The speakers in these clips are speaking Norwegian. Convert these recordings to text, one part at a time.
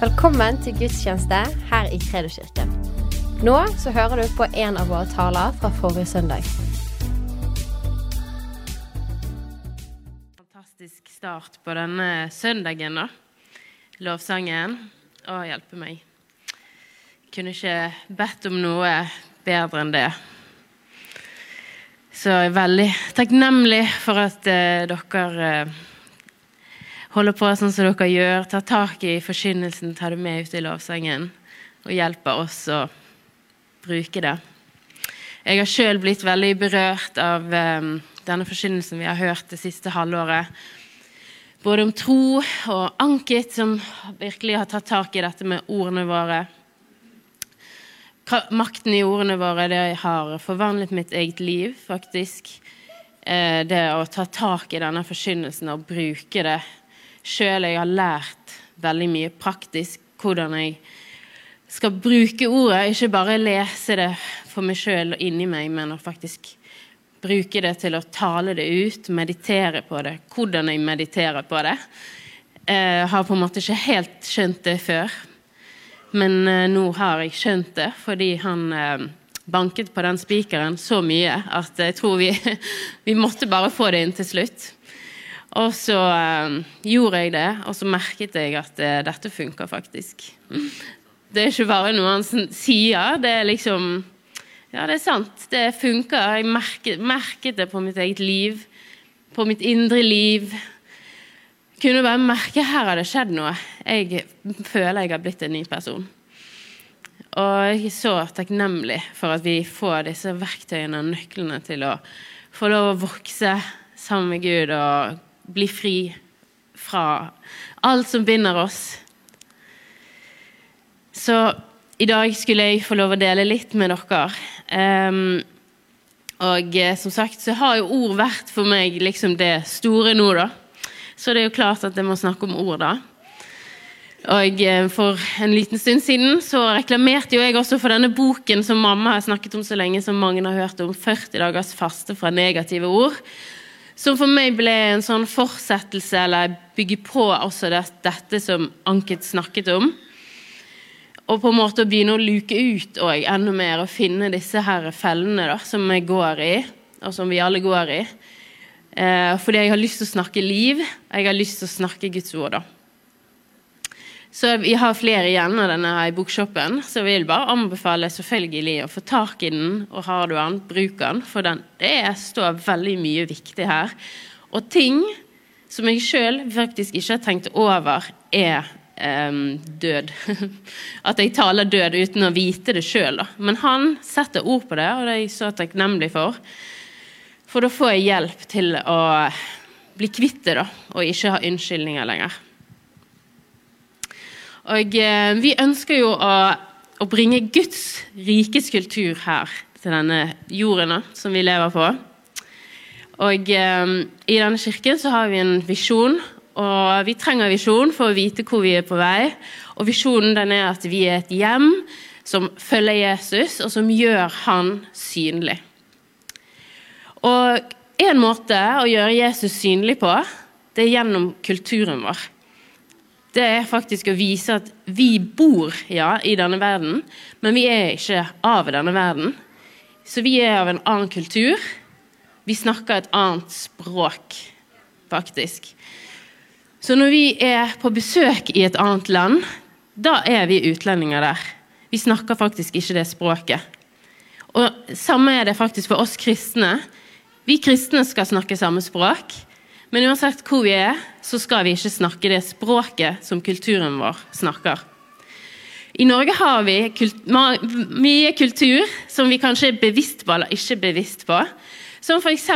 Velkommen til gudstjeneste her i Kredoskirken. Nå så hører du på en av våre taler fra forrige søndag. Fantastisk start på denne søndagen, da. Lovsangen. Å, hjelpe meg. Kunne ikke bedt om noe bedre enn det. Så jeg er veldig takknemlig for at eh, dere eh, holder på sånn som dere gjør. Tar tak i forkynnelsen, tar det med ut i lovsangen og hjelper oss å bruke det. Jeg har sjøl blitt veldig berørt av um, denne forkynnelsen vi har hørt det siste halvåret. Både om tro og Ankit, som virkelig har tatt tak i dette med ordene våre. Makten i ordene våre det har forvandlet mitt eget liv, faktisk. Eh, det å ta tak i denne forkynnelsen og bruke det sjøl. Jeg har lært veldig mye praktisk hvordan jeg skal bruke ordet. Ikke bare lese det for meg sjøl og inni meg, men å faktisk bruke det til å tale det ut, meditere på det. Hvordan jeg mediterer på det. Jeg eh, har på en måte ikke helt skjønt det før. Men eh, nå har jeg skjønt det, fordi han eh, banket på den spikeren så mye at jeg tror vi, vi måtte bare få det inn til slutt. Og så um, gjorde jeg det, og så merket jeg at uh, dette funker faktisk. Det er ikke bare noe han sier, det er liksom Ja, det er sant. Det funker. Jeg merket, merket det på mitt eget liv, på mitt indre liv. Kunne bare merke her har det skjedd noe. Jeg føler jeg har blitt en ny person. Og jeg er så takknemlig for at vi får disse verktøyene og nøklene til å få lov å vokse sammen med Gud og bli fri fra alt som binder oss. Så i dag skulle jeg få lov å dele litt med dere. Um, og eh, som sagt så har jo ord vært for meg liksom det store nå, da. Så det er jo klart at jeg må snakke om ord, da. Og eh, For en liten stund siden så reklamerte jo jeg også for denne boken som mamma har snakket om så lenge, som mange har hørt om, 40 dagers faste fra negative ord. Som for meg ble en sånn fortsettelse, eller bygge på også det, dette som Anket snakket om. Og på en måte å begynne å luke ut og enda mer og finne disse her fellene da, som jeg går i, og som vi alle går i. Eh, fordi jeg har lyst til å snakke liv, jeg har lyst til å snakke Guds ord. da. Så vi har flere igjen av denne her i bokshoppen, så jeg vil bare anbefale selvfølgelig å få tak i den, og har du den, bruk den, for den, det står veldig mye viktig her. Og ting som jeg sjøl faktisk ikke har tenkt over, er um, død. At jeg taler død uten å vite det sjøl. Men han setter ord på det, og det er jeg så takknemlig for. For da får jeg hjelp til å bli kvitt det, da, og ikke ha unnskyldninger lenger. Og eh, vi ønsker jo å, å, bringe Guds rikes kultur her til denne jorden som vi lever på. Og eh, i denne kirken så har vi en visjon, og vi trenger visjon for å vite hvor vi er på vei. Og visjonen den er at vi er et hjem som følger Jesus, og som gjør han synlig. Og en måte å gjøre Jesus synlig på, det er gjennom kulturen vår det er faktisk å vise at vi bor ja, i denne verden, men vi er ikke av denne verden. Så vi er av en annen kultur. Vi snakker et annet språk, faktisk. Så når vi er på besøk i et annet land, da er vi utlendinger der. Vi snakker faktisk ikke det språket. Og Samme er det faktisk for oss kristne. Vi kristne skal snakke samme språk. Men uansett hvor vi er, så skal vi ikke snakke det språket som kulturen vår snakker. I Norge har vi mye kultur som vi kanskje er bevisst på eller ikke bevisst på. Som f.eks.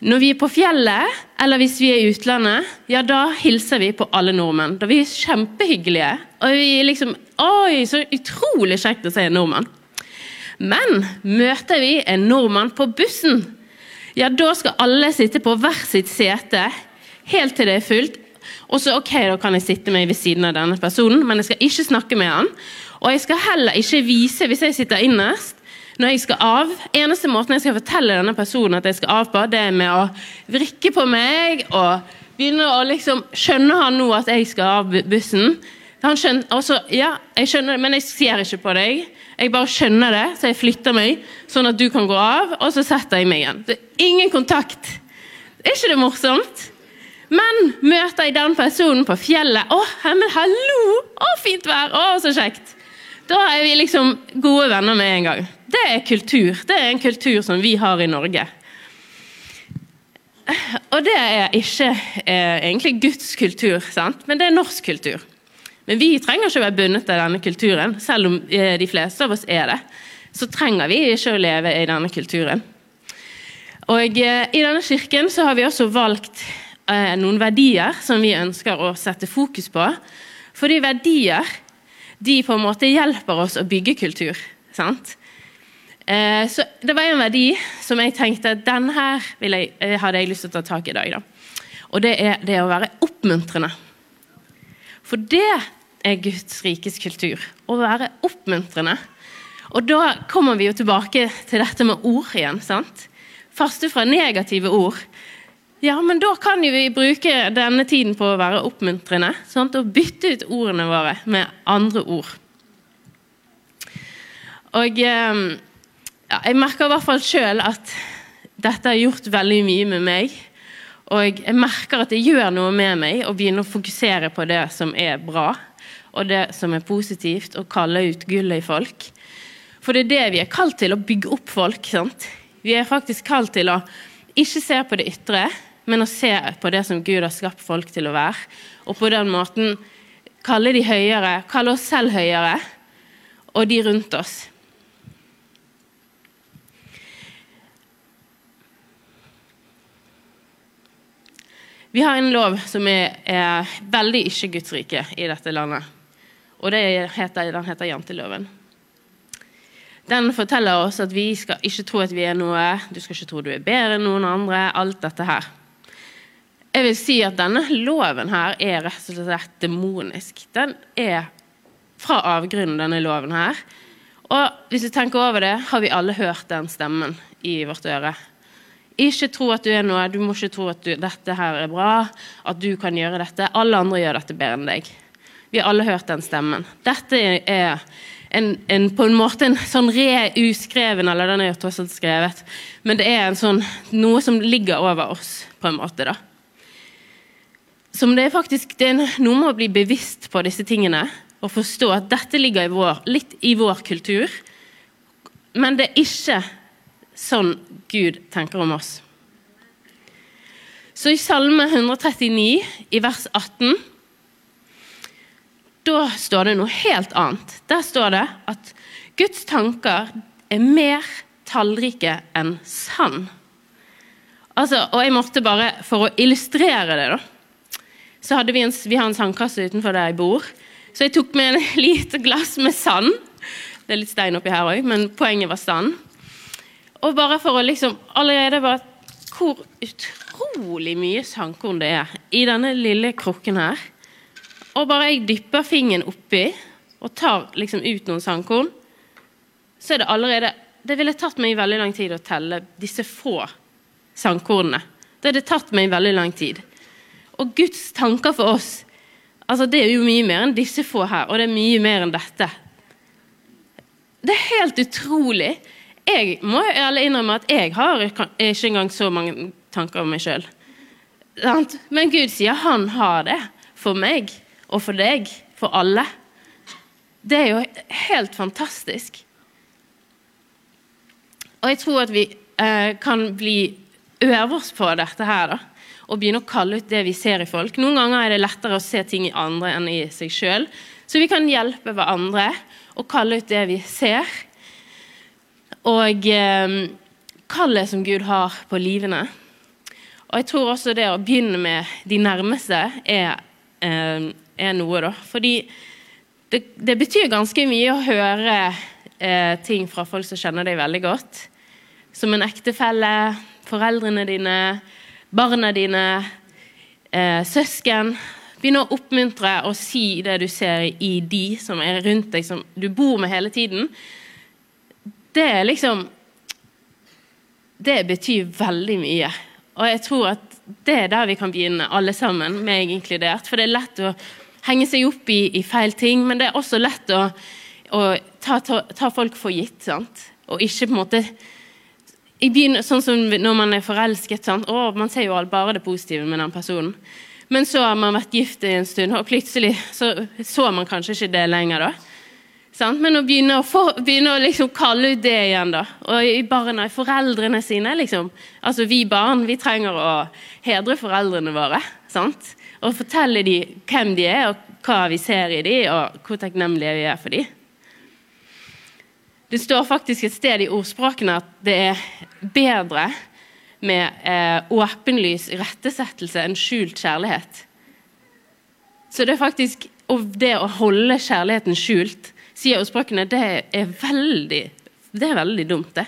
når vi er på fjellet, eller hvis vi er i utlandet, ja, da hilser vi på alle nordmenn. Da vi er kjempehyggelige. Og vi er liksom Oi, så utrolig kjekt å se en nordmann. Men møter vi en nordmann på bussen, ja, da skal alle sitte på hver sitt sete helt til det er fullt. Og så ok, da kan jeg sitte meg ved siden av denne personen, men jeg skal ikke snakke med han. Og jeg skal heller ikke vise, hvis jeg sitter innerst, når jeg skal av Eneste måten jeg skal fortelle denne personen at jeg skal av på, det er med å vrikke på meg og begynne å liksom Skjønner han nå at jeg skal av bussen? Han skjønner, også, ja, jeg skjønner det, men jeg ser ikke på deg. Jeg bare skjønner det, så jeg flytter meg, sånn at du kan gå av, og så setter jeg meg igjen. Det er ingen kontakt. Er ikke det morsomt? Men møter jeg den personen på fjellet Å, men hallo! Å, fint vær! Å, så kjekt! Da er vi liksom gode venner med en gang. Det er kultur. Det er en kultur som vi har i Norge. Og det er ikke eh, egentlig Guds kultur, sant? men det er norsk kultur. Men vi trenger ikke å være bundet av denne kulturen, selv om eh, de fleste av oss er det. Så trenger vi ikke å leve i denne kulturen. Og eh, I denne kirken så har vi også valgt eh, noen verdier som vi ønsker å sette fokus på. Fordi verdier de på en måte hjelper oss å bygge kultur. sant? Så Det var en verdi som jeg tenkte at den her hadde jeg lyst til å ta tak i i dag. Da. Og det er det å være oppmuntrende. For det er Guds rikes kultur. Å være oppmuntrende. Og da kommer vi jo tilbake til dette med ord igjen. sant? Faste fra negative ord ja, men da kan jo vi bruke denne tiden på å være oppmuntrende. Sant? Og bytte ut ordene våre med andre ord. Og ehm, ja, jeg merker i hvert fall sjøl at dette har gjort veldig mye med meg. Og jeg merker at det gjør noe med meg å begynne å fokusere på det som er bra, og det som er positivt, og kalle ut gullet i folk. For det er det vi er kalt til, å bygge opp folk. sant? Vi er faktisk kalt til å ikke se på det ytre, men å se på det som Gud har skapt folk til å være. Og på den måten kalle de høyere, kalle oss selv høyere, og de rundt oss. Vi har en lov som er, er veldig ikke Guds rike i dette landet. Og heter, den heter janteloven. Den forteller oss at vi skal ikke tro at vi er noe, du skal ikke tro du er bedre enn noen andre. Alt dette her. Jeg vil si at denne loven her er rett og slett demonisk. Den er fra avgrunnen, denne loven her. Og hvis du tenker over det, har vi alle hørt den stemmen i vårt øre. Ikke tro at du er noe, du må ikke tro at du, dette her er bra, at du kan gjøre dette. Alle andre gjør dette bedre enn deg. Vi har alle hørt den stemmen. Dette er en, en, på en måte en sånn re-uskreven, eller den er jo tross alt skrevet, men det er sånn, noe som ligger over oss, på en måte. da som det er faktisk det er noe med bli bevisst på disse tingene og forstå at dette ligger i vår, litt i vår kultur, men det er ikke sånn Gud tenker om oss. Så i Salme 139, i vers 18, da står det noe helt annet. Der står det at Guds tanker er mer tallrike enn sand. Altså, og jeg måtte bare, For å illustrere det, da, så hadde vi en, vi har en sandkasse utenfor der jeg bor. Så jeg tok med en lite glass med sand. Det er litt stein oppi her òg, men poenget var sand. Og bare for å liksom allerede bare Hvor utrolig mye sandkorn det er i denne lille krukken her. Og bare jeg dypper fingeren oppi og tar liksom ut noen sandkorn, så er det allerede Det ville tatt meg veldig lang tid å telle disse få sandkornene. Det hadde tatt meg veldig lang tid. Og Guds tanker for oss altså det er jo mye mer enn disse få her, og det er mye mer enn dette. Det er helt utrolig. Jeg må ærlig innrømme at jeg har ikke engang så mange tanker om meg sjøl. Men Gud sier han har det for meg og for deg, for alle. Det er jo helt fantastisk. Og jeg tror at vi eh, kan bli øve oss på dette her, da og begynne å kalle ut det vi ser i folk. Noen ganger er det lettere å se ting i andre enn i seg sjøl. Så vi kan hjelpe hverandre og kalle ut det vi ser. Og eh, kallet som Gud har på livene. Og jeg tror også det å begynne med de nærmeste er, eh, er noe, da. Fordi det, det, betyr ganske mye å høre eh, ting fra folk som kjenner deg veldig godt. Som en ektefelle, foreldrene dine, barna dine, eh, søsken. Begynne å oppmuntre og si det du ser i de som er rundt deg, som du bor med hele tiden. Det er liksom Det betyr veldig mye. Og jeg tror at det er der vi kan begynne, alle sammen, meg inkludert. For det er lett å henge seg opp i, i feil ting, men det er også lett å, å ta, ta, ta, folk for gitt. sant? Og ikke på en måte byen, Sånn som når man er forelsket. sant? Å, man ser jo bare det positive med den personen. Men så har man vært gift en stund, og plutselig så, så man kanskje ikke det lenger. da. Sant? Men å begynne å, få, begynne å liksom kalle ut det igjen, da. Og i barna, i foreldrene sine, liksom. Altså vi barn, vi trenger å hedre foreldrene våre. sant? Og fortelle dem hvem de er, og hva vi ser i dem, og hvor takknemlige vi er for dem. Det står faktisk et sted i ordspråkene at det er bedre med eh, åpenlys rettesettelse enn skjult kjærlighet. Så det er faktisk det å holde kjærligheten skjult sier ordspråkene, det er veldig det er veldig dumt, det.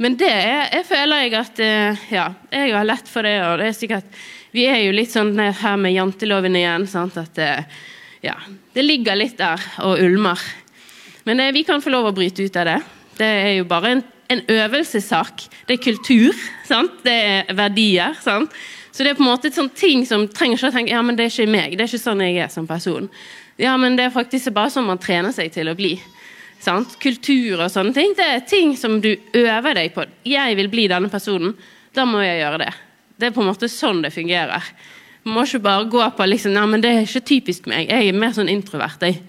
Men det er, jeg føler jeg at eh, Ja, jeg har lett for det, og det er sikkert Vi er jo litt sånn her med janteloven igjen, sant, at eh, Ja, det ligger litt der og ulmer. Men det, vi kan få lov å bryte ut av det. Det er jo bare en, en øvelsessak. Det er kultur. Sant? Det er verdier. Sant? Så det er på en måte et sånt ting som trenger ikke å tenke ja, men det er ikke meg. Det er ikke sånn jeg er som person. Ja, men det er faktisk bare sånn man trener seg til å bli. Sant? Kultur og sånne ting, det er ting som du øver deg på. Jeg vil bli denne personen, da må jeg gjøre det. Det er på en måte sånn det fungerer. Man må ikke bare gå på liksom, nei, men det er ikke typisk meg. Jeg er mer sånn introvert. Jeg.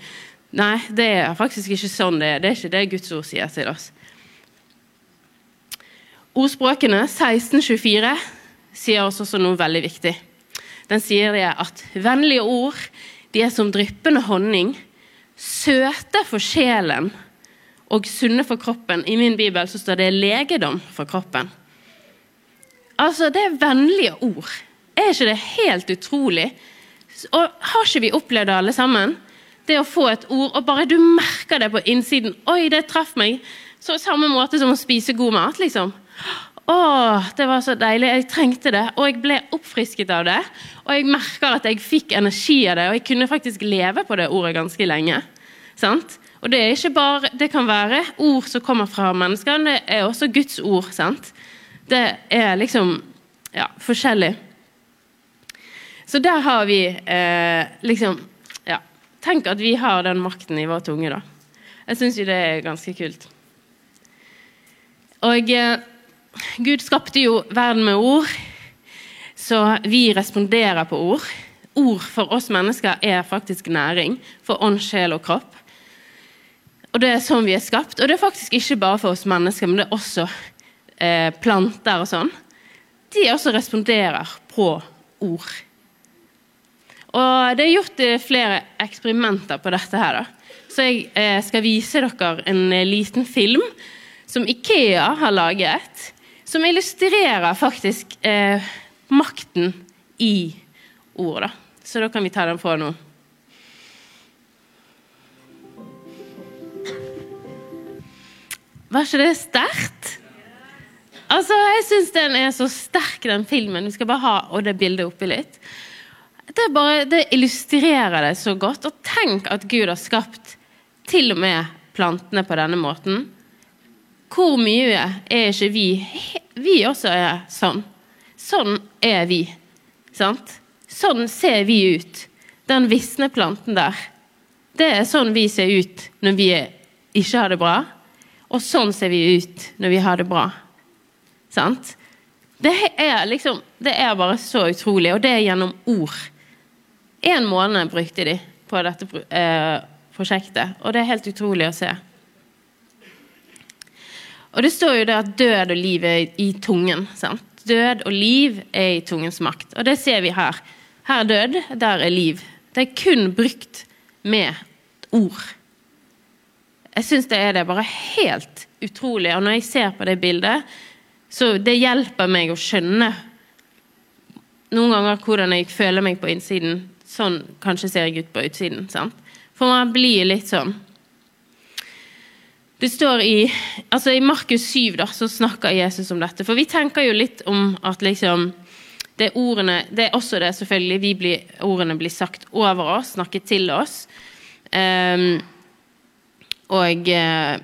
Nei, det er faktisk ikke sånn det er. Det er ikke det Guds ord sier til oss. Ordspråkene 1624 sier også noe veldig viktig. Den sier det at vennlige ord de er som dryppende honning, søte for sjelen og sunne for kroppen. I min bibel så står det 'legedom for kroppen'. Altså, det er vennlige ord. Er ikke det helt utrolig? Og Har ikke vi opplevd det, alle sammen? Det å få et ord, og bare du merker det på innsiden 'Oi, det traff meg.' Så Samme måte som å spise god mat. liksom. Å, det var så deilig. Jeg trengte det, og jeg ble oppfrisket av det. Og jeg merker at jeg fikk energi av det, og jeg kunne faktisk leve på det ordet ganske lenge. Sant? Og det er ikke bare, det kan være ord som kommer fra mennesker, men det er også Guds ord. sant? Det er liksom ja, forskjellig. Så der har vi eh, liksom Ja, tenk at vi har den makten i vår tunge, da. Jeg syns jo det er ganske kult. Og eh, Gud skapte jo verden med ord, så vi responderer på ord. Ord for oss mennesker er faktisk næring for ånd, sjel og kropp. Og det er sånn vi er skapt. Og det er faktisk ikke bare for oss mennesker, men det er også eh, planter og sånn. De også responderer på ord. Og det er gjort eh, flere eksperimenter på dette her. Da. Så jeg eh, skal vise dere en liten film som Ikea har laget som illustrerer faktisk eh, makten i ord. Da. Så da kan vi ta den på nå. Var ikke det sterkt? Altså, Jeg syns den er så sterk, den filmen. Vi skal bare ha og det bildet oppi litt. Det, bare, det illustrerer det så godt. Og tenk at Gud har skapt til og med plantene på denne måten. Hvor mye er ikke vi Vi også er sånn. Sånn er vi. Sant? Sånn ser vi ut. Den visne planten der. Det er sånn vi ser ut når vi ikke har det bra. Og sånn ser vi ut når vi har det bra. Sant? Det er liksom Det er bare så utrolig, og det er gjennom ord. En måned brukte de på dette eh, prosjektet, og det er helt utrolig å se. Og det står jo det at død og liv er i tungen. sant? Død og liv er i tungens makt. Og det ser vi her. Her er død, der er liv. Det er kun brukt med ord. Jeg syns det er det bare helt utrolig. Og når jeg ser på det bildet, så det hjelper meg å skjønne noen ganger hvordan jeg føler meg på innsiden. Sånn kanskje ser jeg ut på utsiden. sant? For man blir litt sånn det står i, altså I Markus 7 da, så snakker Jesus om dette. For vi tenker jo litt om at liksom det er, ordene, det er også det, selvfølgelig. Blir, ordene blir sagt over oss, snakket til oss. Um, og uh,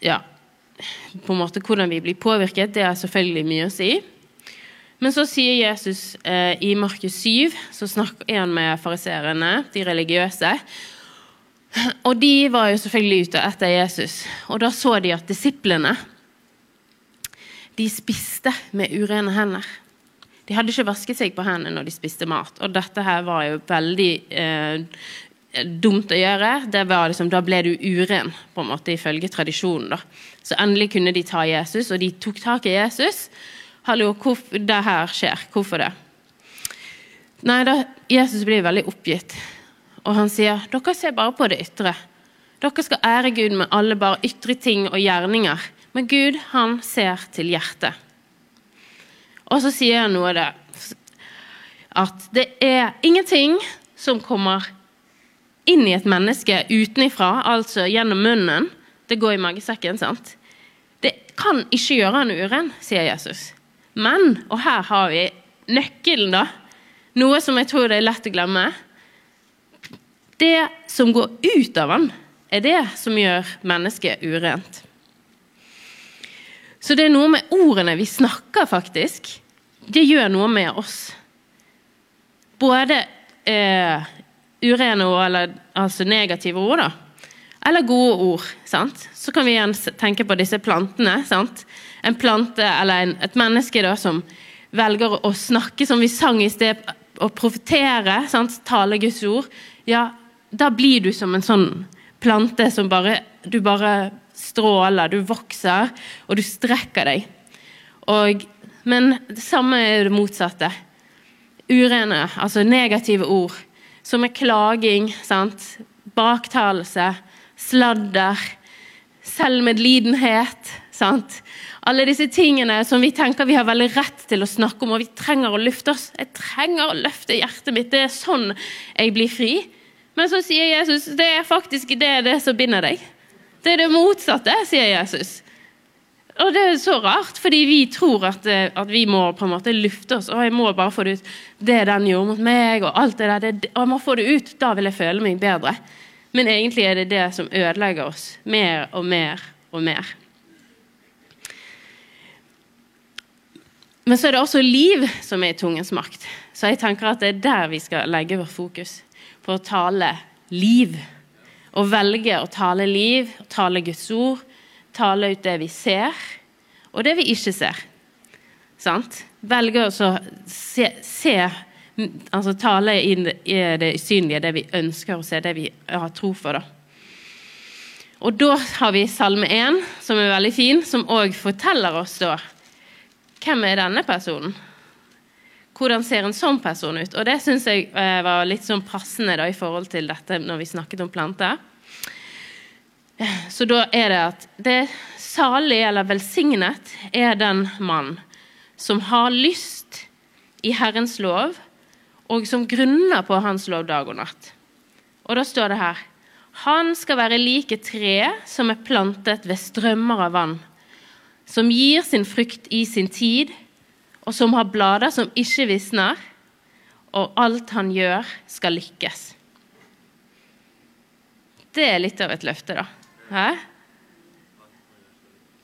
ja På en måte hvordan vi blir påvirket, det har selvfølgelig mye å si. Men så sier Jesus eh, i Markus 7, så snakker han med fariserene, de religiøse. Og de var jo selvfølgelig ute etter Jesus. Og da så de at disiplene de spiste med urene hender. De hadde ikke vasket seg på hendene når de spiste mat. Og dette her var jo veldig eh, dumt å gjøre. Liksom, da ble du uren, på en måte, ifølge tradisjonen. da. Så endelig kunne de ta Jesus, og de tok tak i Jesus. Hallo, hvorfor det her skjer? Hvorfor det? Nei, da, Jesus blir veldig oppgitt, og han sier dere ser bare på det ytre. Dere skal ære Gud med alle bare ytre ting og gjerninger. Men Gud, han ser til hjertet. Og så sier han noe av det at det er ingenting som kommer inn i et menneske utenifra, altså gjennom munnen. Det går i magesekken, sant? Det kan ikke gjøre han uren, sier Jesus. Men, og her har vi nøkkelen, da. Noe som jeg tror det er lett å glemme. Det som går ut av han, er det som gjør mennesket urent. Så det er noe med ordene vi snakker, faktisk det gjør noe med oss. Både eh, urene ord, eller altså negative ord, da. Eller gode ord. sant? Så kan vi igjen tenke på disse plantene. sant? En plante eller en, et menneske da som velger å snakke som vi sang i sted, å profetere, tale Guds ord, ja, da blir du som en sånn plante som bare Du bare stråler, du vokser, og du strekker deg. Og men det samme er det motsatte. Urene, altså negative ord, som er klaging, sant? baktalelse, sladder, selvmedlidenhet. Sant? Alle disse tingene som vi tenker vi har veldig rett til å snakke om, og vi trenger å løfte oss. Jeg trenger å løfte hjertet mitt. Det er sånn jeg blir fri. Men så sier Jesus det er faktisk det, det som binder deg. Det er det motsatte, sier Jesus. Og det er så rart, fordi vi tror at, eh, at, vi må på en måte lufte oss. og jeg må bare få det ut. Det den gjorde mot meg, og alt det der. Det, og jeg må få det ut. Da vil jeg føle meg bedre. Men egentlig er det det som ødelegger oss mer og mer og mer. Men så er det også liv som er i tungens makt. Så jeg tenker at det er der vi skal legge vårt fokus. For å tale liv. Å velge å tale liv, å tale Guds ord tale ut det vi ser, og det vi ikke ser. Sant? Velge å se, se, altså tale inn i det usynlige, det vi ønsker å se, det vi har tro for. da. Og da har vi Salme 1, som er veldig fin, som òg forteller oss da hvem er denne personen. Hvordan ser en sånn person ut? Og det syns jeg eh, var litt sånn passende da, i forhold til dette når vi snakket om planter. Så da er det at det salig eller velsignet er den mann som har lyst i Herrens lov, og som grunner på Hans lov dag og natt. Og da står det her Han skal være like tre som er plantet ved strømmer av vann, som gir sin frukt i sin tid, og som har blader som ikke visner, og alt han gjør, skal lykkes. Det er litt av et løfte, da. Hæ?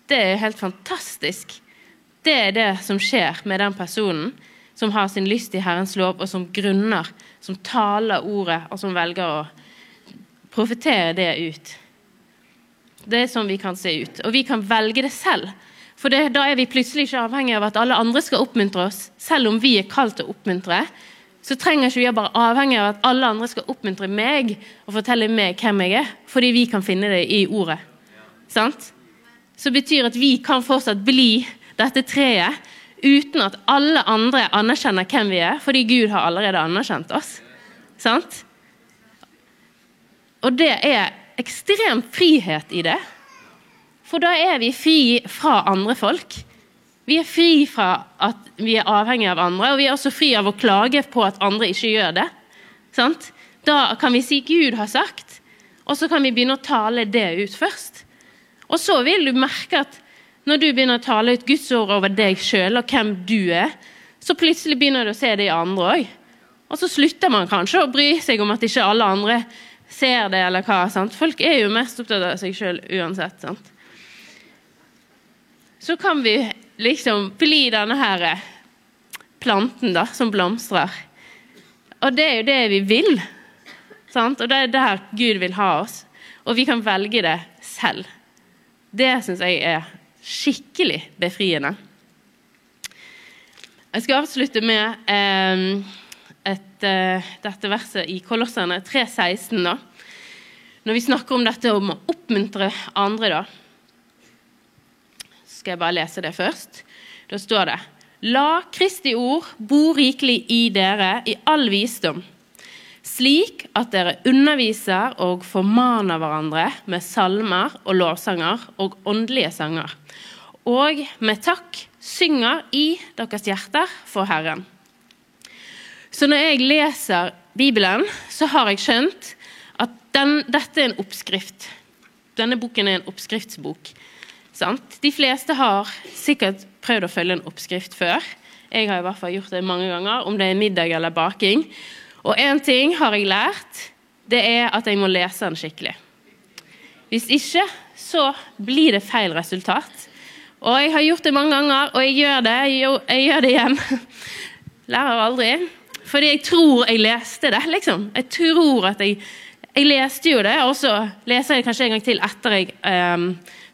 Det er helt fantastisk. Det er det som skjer med den personen som har sin lyst i Herrens lov, og som grunner, som taler ordet, og som velger å profetere det ut. Det er sånn vi kan se ut. Og vi kan velge det selv. For det, da er vi plutselig ikke avhengig av at alle andre skal oppmuntre oss, selv om vi er kalt til å oppmuntre så trenger ikke vi bare avhengig av at alle andre skal oppmuntre meg og fortelle meg hvem jeg er, fordi vi kan finne det i ordet. Sant? Så betyr at vi kan fortsatt bli dette treet uten at alle andre anerkjenner hvem vi er, fordi Gud har allerede anerkjent oss. Sant? Og det er ekstrem frihet i det. For da er vi fri fra andre folk. Vi er fri fra at vi er avhengig av andre, og vi er også fri av å klage på at andre ikke gjør det. Sant? Da kan vi si 'Gud har sagt', og så kan vi begynne å tale det ut først. Og så vil du merke at når du begynner å tale ut Guds ord over deg sjøl og hvem du er, så plutselig begynner du å se det i andre òg. Og så slutter man kanskje å bry seg om at ikke alle andre ser det, eller hva. Sant? Folk er jo mest opptatt av seg sjøl uansett. Sant? Så kan vi liksom bli denne her planten da, som blomstrer. Og det er jo det vi vil. Sant? Og det er der Gud vil ha oss. Og vi kan velge det selv. Det syns jeg er skikkelig befriende. Jeg skal avslutte med eh, et, eh, dette verset i Kolosserne 3,16. Når vi snakker om dette om å oppmuntre andre, da. Skal jeg bare lese det først. Da står det La Kristi ord bo rikelig i dere i all visdom, slik at dere underviser og formaner hverandre med salmer og lovsanger og åndelige sanger, og med takk synger i deres hjerter for Herren. Så når jeg leser Bibelen, så har jeg skjønt at den, dette er en oppskrift. Denne boken er en oppskriftsbok. Sant? De fleste har sikkert prøvd å følge en oppskrift før. Jeg har i hvert fall gjort det mange ganger, om det er middag eller baking. Og én ting har jeg lært, det er at jeg må lese den skikkelig. Hvis ikke, så blir det feil resultat. Og jeg har gjort det mange ganger, og jeg gjør det, jeg gjør det igjen. Lærer aldri. Fordi jeg tror jeg leste det, liksom. Jeg tror at jeg Jeg leste jo det, og så leser jeg kanskje en gang til etter jeg um,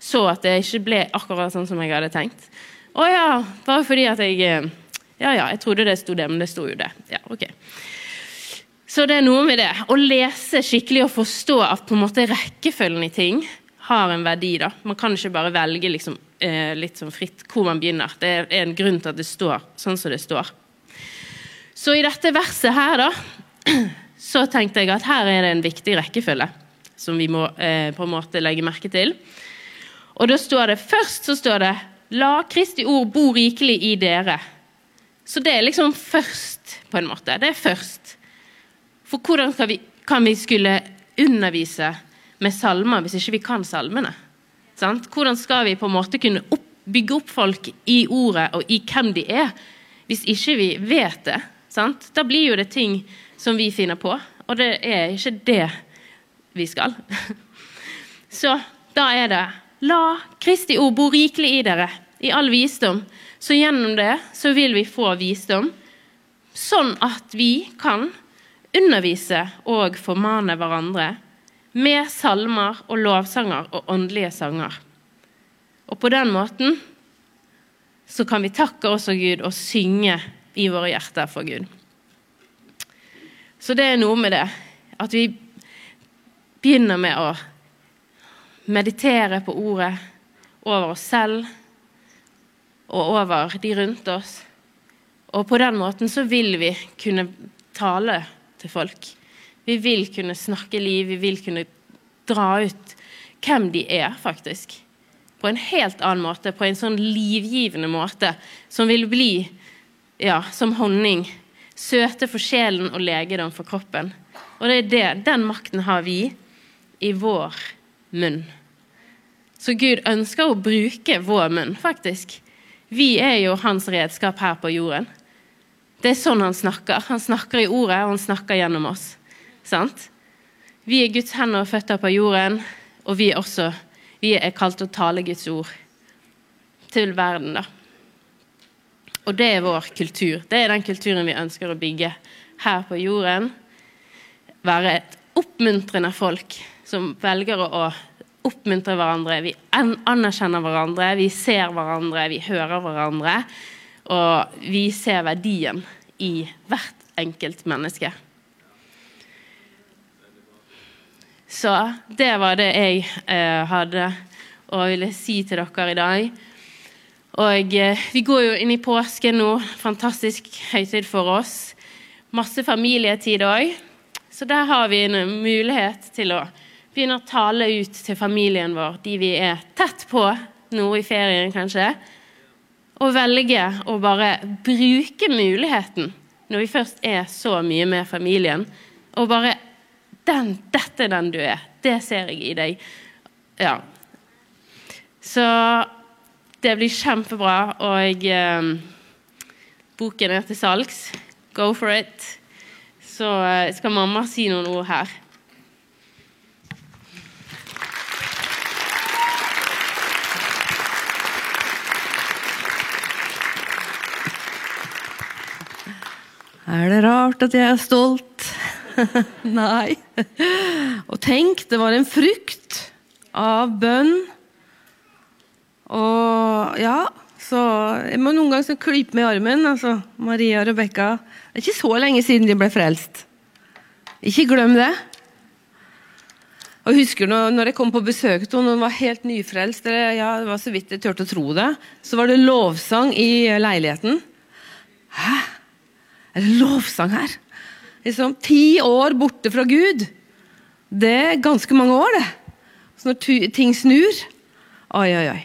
så at det ikke ble akkurat sånn som jeg hadde tenkt. Å ja, bare fordi at jeg eh, Ja ja, jeg trodde det sto det, men det sto jo det. Ja, ok. Så det er noe med det. Å lese skikkelig og forstå at på en måte rekkefølgen i ting har en verdi. da. Man kan ikke bare velge liksom, eh, litt sånn fritt hvor man begynner. Det er en grunn til at det står sånn som det står. Så i dette verset her, da, så tenkte jeg at her er det en viktig rekkefølge som vi må eh, på en måte legge merke til. Og da står det først så står det 'La Kristi ord bo rikelig i dere'. Så det er liksom først, på en måte. Det er først. For hvordan vi, kan vi skulle undervise med salmer hvis ikke vi kan salmene? Sant? Hvordan skal vi på en måte kunne opp, bygge opp folk i ordet og i hvem de er, hvis ikke vi vet det? Sant? Da blir jo det ting som vi finner på, og det er ikke det vi skal. Så da er det La Kristi ord bo rikelig i dere, i all visdom. Så gjennom det så vil vi få visdom, sånn at vi kan undervise og formane hverandre med salmer og lovsanger og åndelige sanger. Og på den måten så kan vi takke også Gud og synge i våre hjerter for Gud. Så det er noe med det at vi begynner med å meditere på ordet over oss selv og over de rundt oss. Og på den måten så vil vi kunne tale til folk. Vi vil kunne snakke liv, vi vil kunne dra ut hvem de er, faktisk. På en helt annen måte, på en sånn livgivende måte, som vil bli ja, som honning. Søte for sjelen og legedom for kroppen. Og det er det, den makten har vi i vår munn. Så Gud ønsker å bruke vår munn, faktisk. Vi er jo hans redskap her på jorden. Det er sånn han snakker. Han snakker i ordet, og han snakker gjennom oss. Sant? Vi er Guds hender og føtter på jorden, og vi er også vi er kalt å tale Guds ord til verden, da. Og det er vår kultur. Det er den kulturen vi ønsker å bygge her på jorden. Være et oppmuntrende folk som velger å oppmuntre hverandre, vi anerkjenner hverandre, vi ser hverandre, vi hører hverandre. Og vi ser verdien i hvert enkelt menneske. Så det var det jeg eh, hadde å ville si til dere i dag. Og eh, vi går jo inn i påsken nå. Fantastisk høytid for oss. Masse familietid òg. Så der har vi en mulighet til å begynne å tale ut til familien vår, de vi er tett på nå i ferien kanskje, og velge å bare bruke muligheten når vi først er så mye med familien, og bare den, 'Dette er den du er. Det ser jeg i deg.' Ja. Så det blir kjempebra, og eh, boken er til salgs. Go for it. Så eh, skal mamma si noen ord her. Er det rart at jeg er stolt? Nei. Og tenk, det var en frukt av bønn. Og ja, så jeg må noen ganger klype meg i armen. altså Maria og Rebekka. Det er ikke så lenge siden de ble frelst. Ikke glem det. Og jeg husker når, jeg kom på besøk til henne, hun var helt nyfrelst, eller, ja, det var så vidt jeg turte å tro det, så var det lovsang i leiligheten. Hæ? Er det lovsang her? Liksom, Ti år borte fra Gud. Det er ganske mange år, det. Så når ting snur Oi, oi, oi.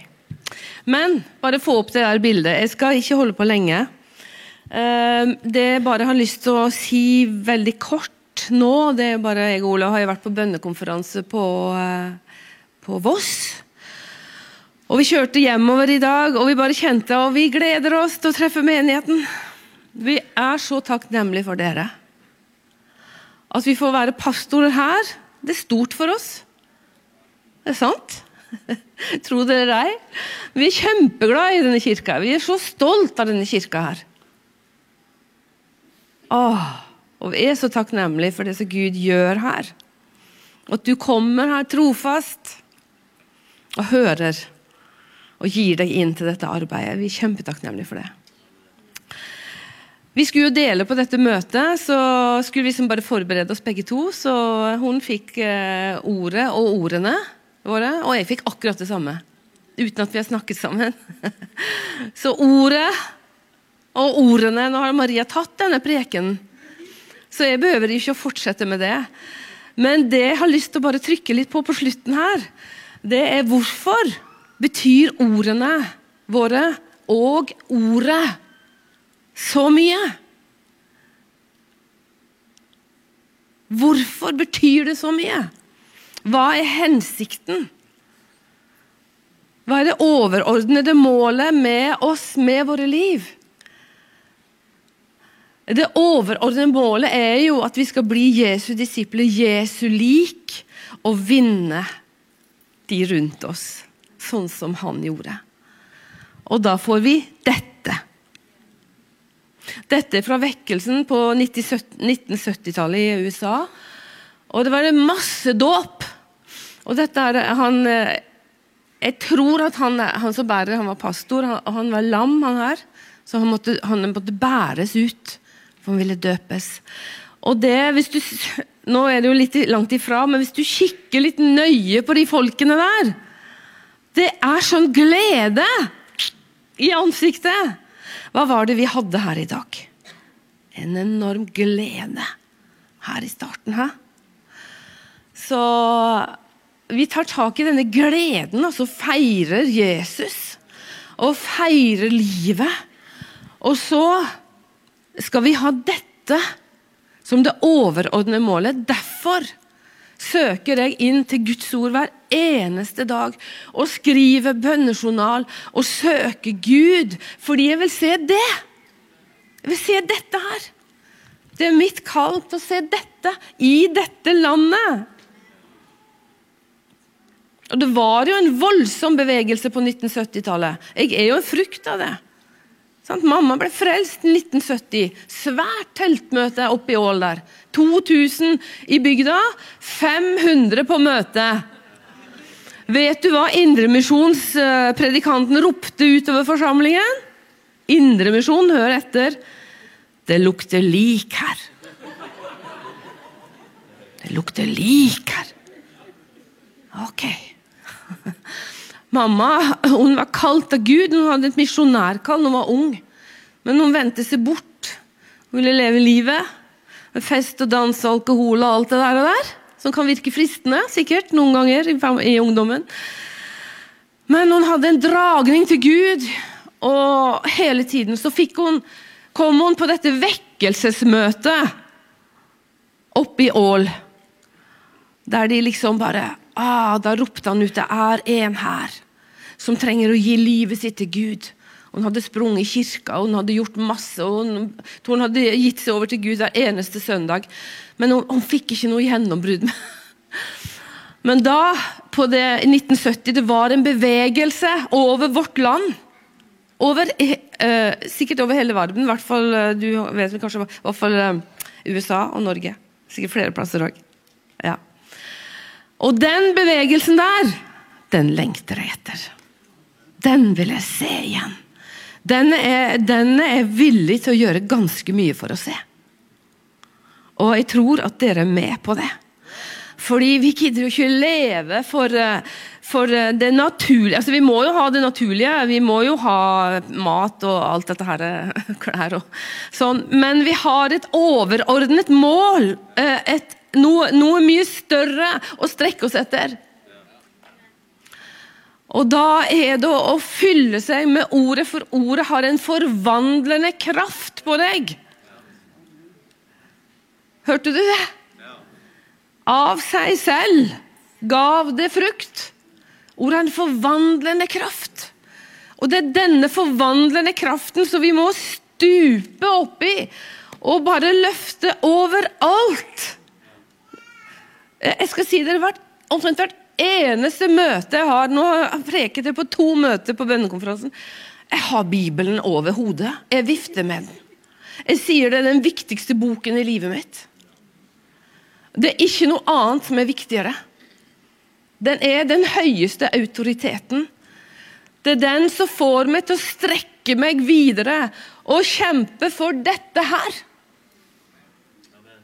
Men bare få opp det der bildet. Jeg skal ikke holde på lenge. Ehm, det jeg bare har lyst til å si veldig kort nå, det er bare jeg og Ola har vært på bønnekonferanse på, eh, på Voss. Og vi kjørte hjemover i dag, og vi bare kjente og vi gleder oss til å treffe menigheten. Vi er så takknemlige for dere. At vi får være pastorer her, det er stort for oss. Det er sant. Tro det eller ei. Vi er kjempeglade i denne kirka. Vi er så stolt av denne kirka her. Åh, og vi er så takknemlige for det som Gud gjør her. At du kommer her trofast og hører og gir deg inn til dette arbeidet. Vi er kjempetakknemlige for det. Vi skulle jo dele på dette møtet, så skulle vi liksom bare forberede oss begge to. Så hun fikk eh, ordet og ordene våre, og jeg fikk akkurat det samme. Uten at vi har snakket sammen. Så ordet og ordene Nå har Maria tatt denne preken, så jeg behøver ikke å fortsette med det. Men det jeg har lyst til å bare trykke litt på på slutten her, det er hvorfor betyr ordene våre og ordet så mye? Hvorfor betyr det så mye? Hva er hensikten? Hva er det overordnede målet med oss, med våre liv? Det overordnede målet er jo at vi skal bli Jesu disipler, Jesu lik, og vinne de rundt oss, sånn som han gjorde. Og da får vi dette. Dette fra vekkelsen på 1970-tallet i USA. Og det var masse dåp. Og dette er han eh, Jeg tror at han, han som bærer, han var pastor. Han, han var lam, han her. Så han måtte, han måtte, bæres ut, for han ville døpes. Og det, hvis du, Nå er det jo litt langt ifra, men hvis du kikker litt nøye på de folkene der Det er sånn glede i ansiktet! Hva var det vi hadde her i dag? En enorm glede her i starten. Her. Så vi tar tak i denne gleden, og så feirer Jesus. Og feirer livet. Og så skal vi ha dette som det overordnede målet. Derfor søker jeg inn til Guds ord hver eneste dag og skriver bønnejournal og søker Gud, fordi jeg vil se det. Jeg vil se dette her. Det er mitt kall til å se dette i dette landet. Og Det var jo en voldsom bevegelse på 1970-tallet. Jeg er jo en frukt av det. Sant? Mamma ble frelst 1970. Svært teltmøte oppe i Ål der. 2000 i bygda, 500 på møtet. Vet du hva Indremisjonspredikanten ropte utover forsamlingen? Indremisjon, hør etter. Det lukter lik her. Det lukter lik her. Ok. Mamma hun var kalt av Gud, hun hadde et misjonærkall da hun var ung. Men hun vendte seg bort. Hun ville leve livet. Med fest og dans og alkohol og alt det der, og der. Som kan virke fristende, sikkert, noen ganger i, i ungdommen. Men hun hadde en dragning til Gud, og hele tiden så fikk hun, kom hun på dette vekkelsesmøtet oppe i Ål. Der de liksom bare Ah, da ropte han ut det er en her som trenger å gi livet sitt til Gud. Hun hadde sprunget i kirka hun hadde gjort masse. og Hun, hun hadde gitt seg over til Gud hver eneste søndag. Men hun, hun fikk ikke noe gjennombrudd. Men da, på det, i 1970, det var en bevegelse over vårt land. over, eh, sikkert over hele verden. I hvert fall, eh, du vet kanskje, i hvert fall eh, USA og Norge. Sikkert flere plasser òg. Og den bevegelsen der, den lengter jeg etter. Den vil jeg se igjen. Den er, den er villig til å gjøre ganske mye for å se. Og jeg tror at dere er med på det. Fordi vi gidder jo ikke leve for, eh, for eh, det naturlige. Altså, vi må jo ha det naturlige. Vi må jo ha mat og alt dette her, eh, klær og sånn. Men vi har et overordnet mål. Et, noe, noe mye større å strekke oss etter. Og da er det å fylle seg med ordet, for ordet har en forvandlende kraft på deg. Hørte du det? Av seg selv gav det frukt. Ordet har en forvandlende kraft. Og det er denne forvandlende kraften som vi må stupe oppi og bare løfte overalt. Jeg skal si dere hvert, omtrent hvert eneste møte jeg har Nå preket jeg på to møter på bønnekonferansen. Jeg har Bibelen over hodet. Jeg vifter med den. Jeg sier det er den viktigste boken i livet mitt. Det er ikke noe annet som er viktigere. Den er den høyeste autoriteten. Det er den som får meg til å strekke meg videre og kjempe for dette her.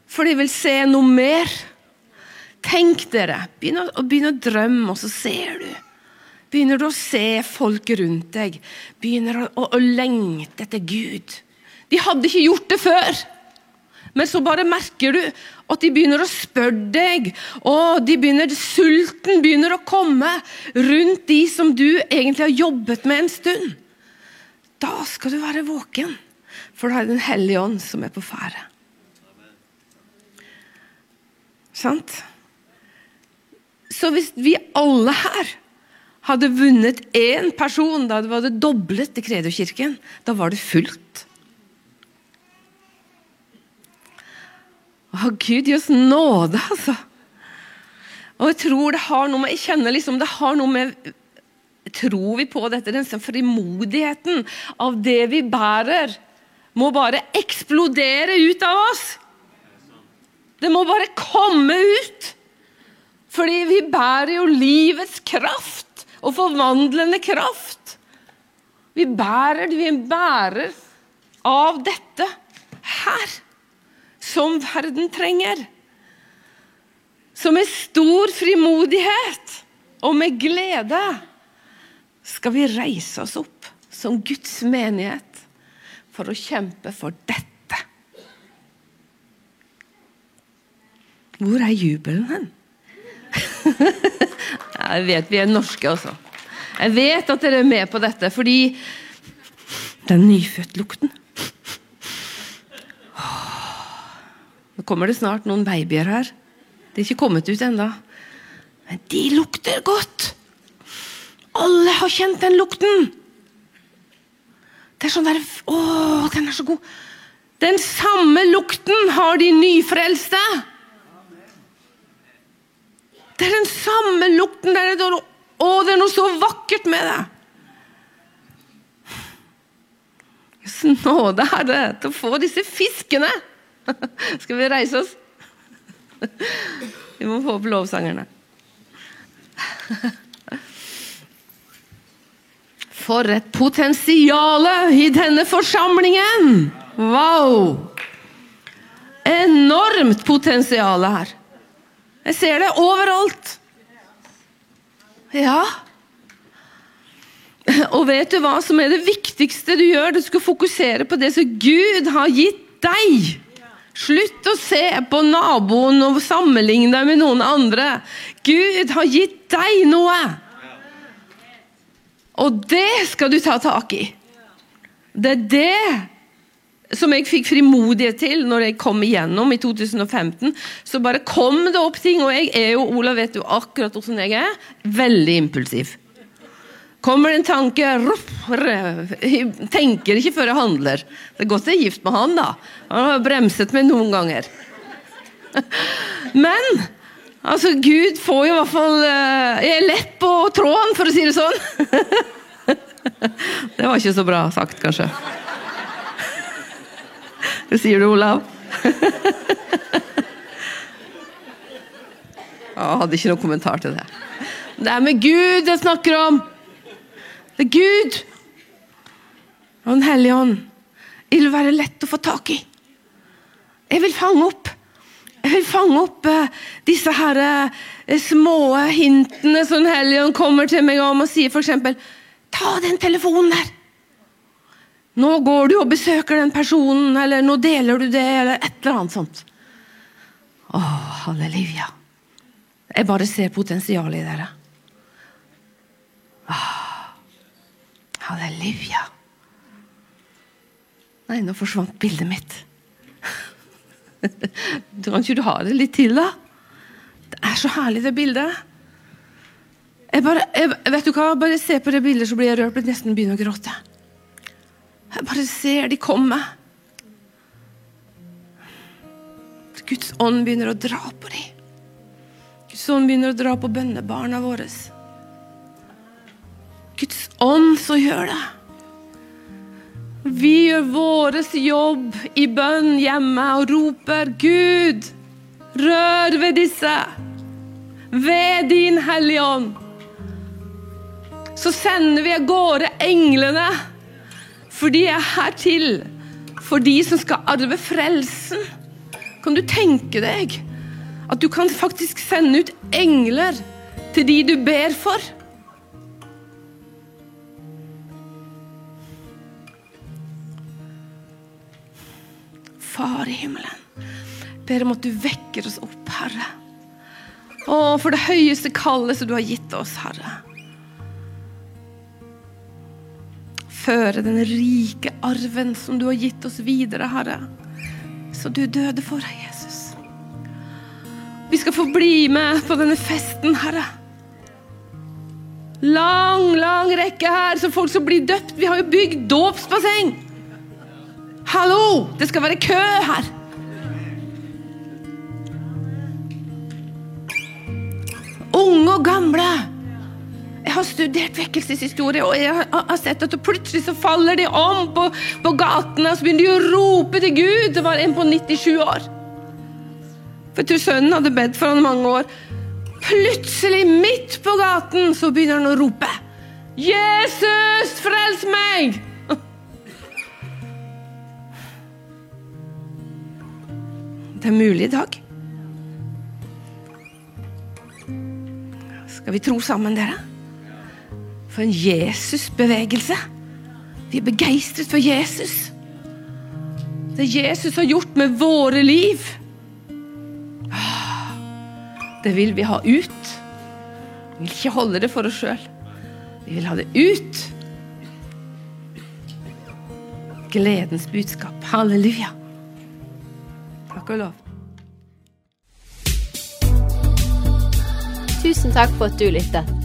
For de vil se noe mer. Tenk dere. Begynn å, begynn å drømme, og så ser du. Begynner du å se folk rundt deg. Begynner å, å, å lengte etter Gud. De hadde ikke gjort det før. Men så bare merker du at de begynner å spørre deg, og de begynner, sulten begynner å komme rundt de som du egentlig har jobbet med en stund. Da skal du være våken, for da er Den hellige ånd som er på ferde. Sant? Så hvis vi alle her hadde vunnet én person da var det doblet i Kredokirken, da var det fullt. Å, Gud gi oss nåde, altså. Og jeg tror det har noe med Jeg kjenner liksom det har noe med Tror vi på dette? Den frimodigheten av det vi bærer, må bare eksplodere ut av oss. Det må bare komme ut. Fordi vi bærer jo livets kraft og forvandlende kraft. Vi bærer, vi bærer av dette her, som verden trenger. Så med stor frimodighet og med glede skal vi reise oss opp som Guds menighet for å kjempe for dette. Hvor er jubelen hen? Jeg vet vi er norske, altså. Jeg vet at dere er med på dette, fordi den nyfødtlukten Nå kommer det snart noen babyer her. De er ikke kommet ut ennå. Men de lukter godt! Alle har kjent den lukten! Det er sånn der Å, den er så god! Den samme lukten har de nyfrelste! Det er den samme lukten. Det å, det er noe så vakkert med det! Nåde er det til å få disse fiskene. Skal vi reise oss? Vi må få opp lovsangerne. For et potensial i denne forsamlingen! Wow! Enormt potensial her. Jeg ser det overalt. Ja. Og vet du hva som er det viktigste du gjør? Du skal fokusere på det som Gud har gitt deg. Slutt å se på naboen og sammenligne deg med noen andre. Gud har gitt deg noe. Og det skal du ta tak i. Det er det som jeg fikk frimodighet til når jeg kom igjennom i 2015. Så bare kom det opp ting, og jeg er jo, Ola vet jo akkurat hvordan jeg er, veldig impulsiv. Kommer det en tanke tenker ikke før jeg handler. Det er godt jeg er gift med han, da. Han har bremset meg noen ganger. Men altså, Gud får jo i hvert fall eh, Jeg er lett på tråden, for å si det sånn. Det var ikke så bra sagt, kanskje. Sier du, Olav? Jeg hadde ikke noen kommentar til det. Det er med Gud jeg snakker om! Det er Gud! Og Den hellige ånd. Det vil være lett å få tak i. Jeg vil fange opp. Jeg vil fange opp eh, disse her eh, små hintene som Den hellige ånd kommer til meg om og sier f.eks.: Ta den telefonen der! Nå går du og besøker den personen, eller nå deler du det, eller et eller annet sånt. Å, halleluja. Jeg bare ser potensialet i dere. Åh, halleluja. Nei, nå forsvant bildet mitt. Kan ikke du ha det litt til, da? Det er så herlig, det bildet. Jeg bare, jeg, vet du hva? Bare se på det bildet, så blir jeg rørt. Blir nesten begynner å gråte. Jeg bare ser de komme. Guds ånd begynner å dra på dem. Guds ånd begynner å dra på bønnebarna våre. Guds ånd så gjør det. Vi gjør vår jobb i bønn hjemme og roper 'Gud, rør ved disse'. Ved din Hellige Ånd. Så sender vi av gårde englene, for jeg er her til for de som skal arve frelsen. Kan du tenke deg at du kan faktisk sende ut engler til de du ber for? Far i himmelen, ber om at du vekker oss opp, Herre. Å, for det høyeste kallet som du har gitt oss, Herre. Føre den rike arven som du har gitt oss videre, Herre. Så du døde for, Jesus. Vi skal få bli med på denne festen, Herre. Lang, lang rekke her, så folk som blir døpt. Vi har jo bygd dåpsbasseng. Hallo! Det skal være kø her. Unge og gamle. Har studert vekkelseshistorie, og jeg har sett at plutselig så faller de om på, på gatene, og så begynner de å rope til Gud. Det var en på 97 år. For tror sønnen hadde bedt for han mange år. Plutselig, midt på gaten, så begynner han å rope. Jesus, frels meg! Det er mulig i dag. Skal vi tro sammen, dere? For en Jesus-bevegelse. Vi er begeistret for Jesus. Det Jesus har gjort med våre liv. Ah, det vil vi ha ut. Vi vil ikke holde det for oss sjøl. Vi vil ha det ut. Gledens budskap. Halleluja. Takk og lov. Tusen takk for at du lyttet.